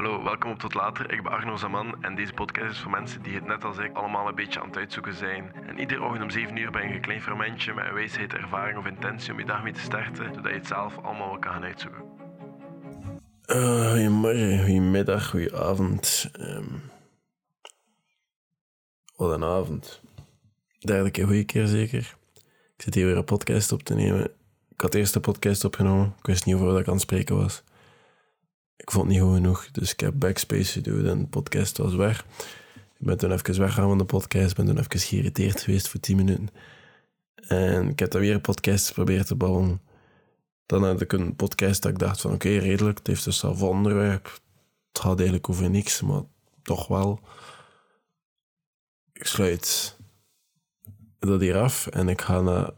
Hallo, welkom op Tot Later. Ik ben Arno Zaman en deze podcast is voor mensen die het net als ik allemaal een beetje aan het uitzoeken zijn. En iedere ochtend om 7 uur ben je een klein fermentje met een wijsheid, ervaring of intentie om je dag mee te starten, zodat je het zelf allemaal wel kan gaan uitzoeken. Uh, goedemorgen, goedemiddag, goedenavond. Um, wat een avond. Derde keer goede keer zeker. Ik zit hier weer een podcast op te nemen. Ik had eerst de podcast opgenomen. Ik wist niet over wat ik aan het spreken was. Ik vond niet goed genoeg, dus ik heb backspace gedaan en de podcast was weg. Ik ben toen even weggegaan van de podcast, ben toen even geïrriteerd geweest voor 10 minuten. En ik heb dan weer een podcast geprobeerd te bouwen. Dan had ik een podcast dat ik dacht van oké, redelijk, het heeft dus zelf onderwerp. Het gaat eigenlijk over niks, maar toch wel. Ik sluit dat hier af en ik ga naar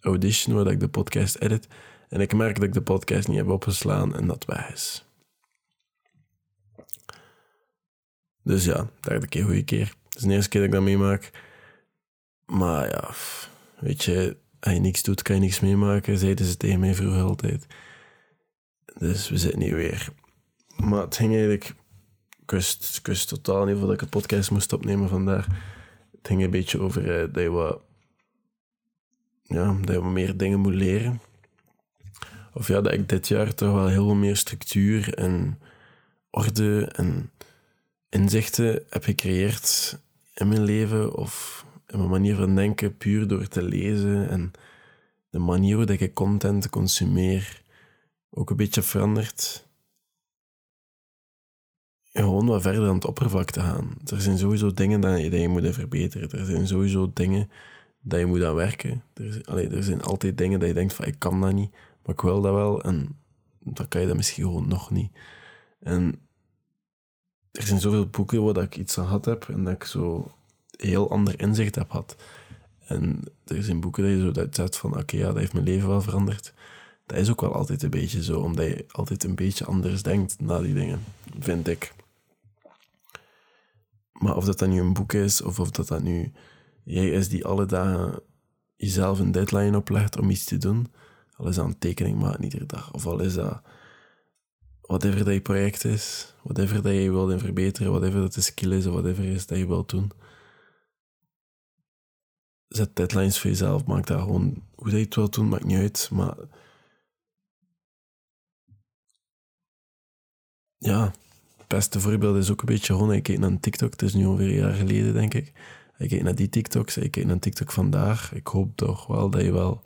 Audition, waar ik de podcast edit. En ik merk dat ik de podcast niet heb opgeslaan en dat weg is. Dus ja, derde keer goede keer. Het is de eerste keer dat ik dat meemaak. Maar ja, weet je, als je niks doet, kan je niks meemaken, zeiden ze tegen mij vroeger altijd. Dus we zitten hier weer. Maar het ging eigenlijk... Ik wist, totaal niet of ik een podcast moest opnemen vandaag. Het ging een beetje over uh, dat je wat... Ja, dat je wat meer dingen moet leren. Of ja, dat ik dit jaar toch wel heel veel meer structuur en orde en inzichten heb gecreëerd in mijn leven of in mijn manier van denken puur door te lezen en de manier hoe ik content consumeer ook een beetje veranderd. gewoon wat verder aan het oppervlak te gaan. Er zijn sowieso dingen dat je, moet verbeteren. Er zijn sowieso dingen dat je moet aan werken. Er, er zijn altijd dingen dat je denkt van ik kan dat niet, maar ik wil dat wel en dan kan je dat misschien gewoon nog niet. En er zijn zoveel boeken waar ik iets aan gehad heb en dat ik zo heel ander inzicht heb gehad. En er zijn boeken dat je zo dat van, oké, ja, dat heeft mijn leven wel veranderd. Dat is ook wel altijd een beetje zo, omdat je altijd een beetje anders denkt na die dingen, vind ik. Maar of dat dan nu een boek is, of of dat dat nu jij is die alle dagen jezelf een deadline oplegt om iets te doen, al is dat een tekening maken iedere dag, of al is dat whatever dat je project is, whatever dat je wilt verbeteren, whatever dat de skill is of whatever is dat je wilt doen. Zet deadlines voor jezelf, maak dat gewoon hoe dat je het wilt doen, maakt niet uit, maar ja, het beste voorbeeld is ook een beetje gewoon, ik keek naar een TikTok, het is nu ongeveer een jaar geleden denk ik. Ik keek naar die TikToks, ik keek naar een TikTok vandaag. Ik hoop toch wel dat je wel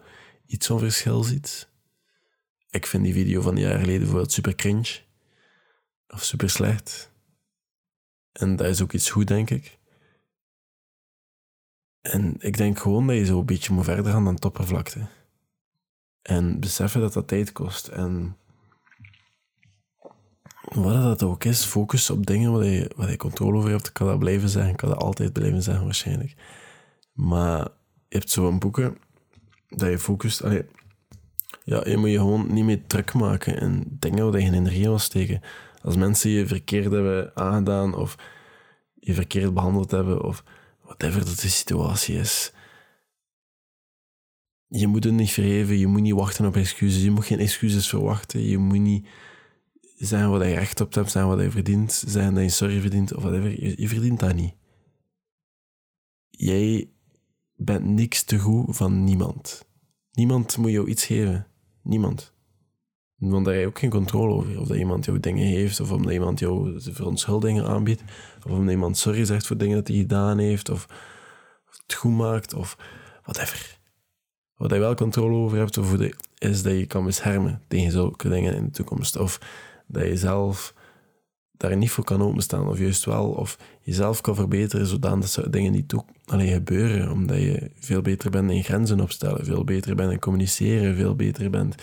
iets van verschil ziet. Ik vind die video van een jaar geleden bijvoorbeeld super cringe. Of super slecht. En dat is ook iets goed, denk ik. En ik denk gewoon dat je zo een beetje moet verder gaan dan het oppervlakte. En beseffen dat dat tijd kost. En wat dat ook is, focus op dingen waar je, waar je controle over hebt. Ik kan dat blijven zeggen, ik kan dat altijd blijven zeggen waarschijnlijk. Maar je hebt zo'n boeken dat je focust. Ja, je moet je gewoon niet meer druk maken en dingen waar je geen energie wil steken. Als mensen je verkeerd hebben aangedaan of je verkeerd behandeld hebben of whatever dat de situatie is. Je moet het niet vergeven, je moet niet wachten op excuses, je moet geen excuses verwachten, je moet niet zeggen wat je recht op hebt, zeggen wat je verdient, zeggen dat je sorry verdient of whatever. Je, je verdient dat niet. Jij bent niks te goed van niemand. Niemand moet jou iets geven. Niemand. Want daar heb je ook geen controle over. Of dat iemand jou dingen heeft, of omdat iemand jou verontschuldigingen aanbiedt, of omdat iemand sorry zegt voor dingen dat hij gedaan heeft, of, het goed maakt, of whatever. Wat je wel controle over hebt, is dat je kan beschermen tegen zulke dingen in de toekomst. Of dat je zelf daar niet voor kan openstaan, of juist wel, of jezelf kan verbeteren zodat dat dingen niet toe, alleen gebeuren, omdat je veel beter bent in grenzen opstellen, veel beter bent in communiceren, veel beter bent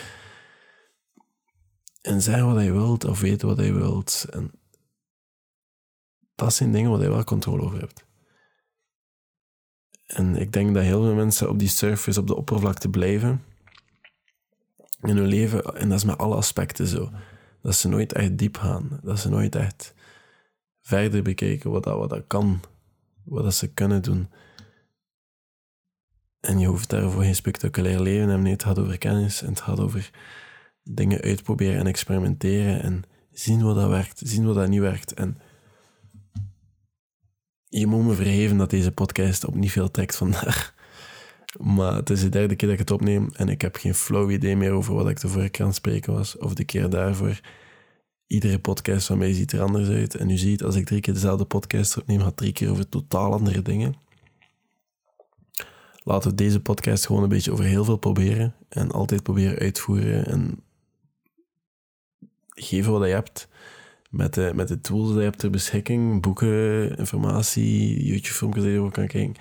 in zeggen wat je wilt, of weten wat je wilt. En dat zijn dingen waar je wel controle over hebt. En ik denk dat heel veel mensen op die surface, op de oppervlakte blijven in hun leven, en dat is met alle aspecten zo dat ze nooit echt diep gaan. Dat ze nooit echt verder bekijken wat dat, wat dat kan. Wat dat ze kunnen doen. En je hoeft daarvoor geen spectaculair leven hebben. Nee, het gaat over kennis en het gaat over dingen uitproberen en experimenteren en Zien wat dat werkt, zien wat dat niet werkt. En je moet me vergeven dat deze podcast op niet veel tekst vandaag. Maar het is de derde keer dat ik het opneem en ik heb geen flauw idee meer over wat ik de vorige keer aan spreken was. Of de keer daarvoor. Iedere podcast van mij ziet er anders uit. En u ziet, als ik drie keer dezelfde podcast opneem, gaat drie keer over totaal andere dingen. Laten we deze podcast gewoon een beetje over heel veel proberen. En altijd proberen uitvoeren en geven wat je hebt. Met de, met de tools die je hebt ter beschikking. Boeken, informatie, YouTube-filmpjes die je over kan kijken.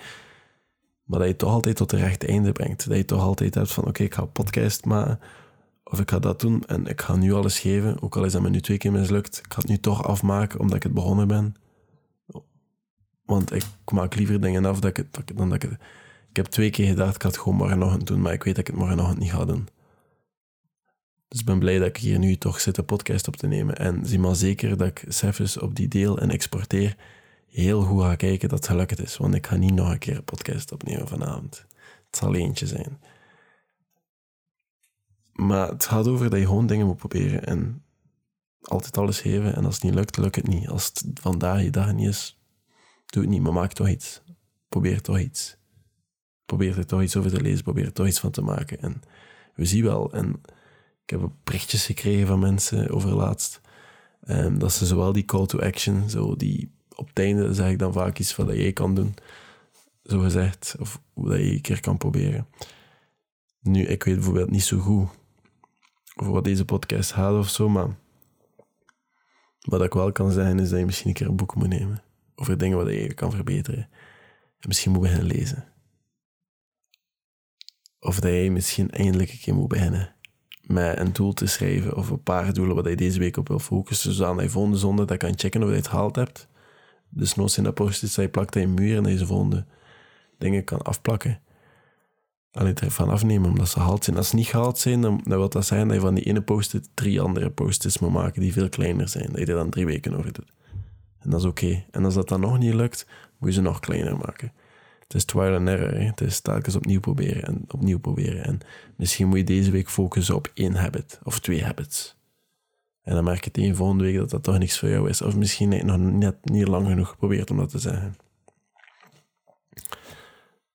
Maar dat je toch altijd tot het rechte einde brengt. Dat je toch altijd hebt van, oké, ik ga een podcast maken. Of ik ga dat doen en ik ga nu alles geven. Ook al is dat me nu twee keer mislukt. Ik ga het nu toch afmaken omdat ik het begonnen ben. Want ik maak liever dingen af dat ik het, dan dat ik het... Ik heb twee keer gedacht, ik had het gewoon morgenochtend doen. Maar ik weet dat ik het morgenochtend niet ga doen. Dus ik ben blij dat ik hier nu toch zit een podcast op te nemen. En zie maar zeker dat ik cijfers op die deel en exporteer heel goed ga kijken dat het gelukt is. Want ik ga niet nog een keer een podcast opnemen vanavond. Het zal eentje zijn. Maar het gaat over dat je gewoon dingen moet proberen en altijd alles geven. En als het niet lukt, lukt het niet. Als het vandaag je dag niet is, doe het niet, maar maak toch iets. Probeer toch iets. Probeer er toch iets over te lezen, probeer er toch iets van te maken. En we zien wel, en ik heb berichtjes gekregen van mensen over laatst, um, dat ze zowel die call to action, zo die op het einde zeg ik dan vaak iets wat jij kan doen, zo gezegd, of dat je een keer kan proberen. Nu, ik weet bijvoorbeeld niet zo goed over wat deze podcast gaat of zo, maar wat ik wel kan zeggen is dat je misschien een keer een boek moet nemen over dingen wat je kan verbeteren. En misschien moet beginnen lezen. Of dat je misschien eindelijk een keer moet beginnen met een doel te schrijven of een paar doelen waar je deze week op wil focussen, zodat je volgende zondag dat kan checken of je het gehaald hebt. Dus nooit in dat post-it dat je plakt aan muur en je ze volgende dingen kan afplakken. Alleen ervan afnemen omdat ze gehaald zijn. Als ze niet gehaald zijn, dan, dan wil dat zijn dat je van die ene post-it drie andere post-its moet maken die veel kleiner zijn. Dat je er dan drie weken over doet. En dat is oké. En als dat dan nog niet lukt, moet je ze nog kleiner maken. Het is trial and error. Het is telkens opnieuw proberen en opnieuw proberen. En misschien moet je deze week focussen op één habit of twee habits. En dan merk je tegen volgende week dat dat toch niks voor jou is. Of misschien heb je nog net niet lang genoeg geprobeerd om dat te zeggen.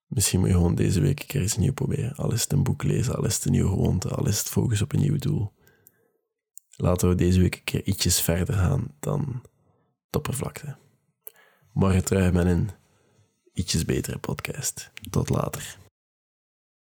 Misschien moet je gewoon deze week een keer iets nieuw proberen. Al is het een boek lezen, al is een nieuwe gewoonte, al is het focus op een nieuw doel. Laten we deze week een keer ietsjes verder gaan dan de oppervlakte. Morgen terug met een ietsjes betere podcast. Tot later.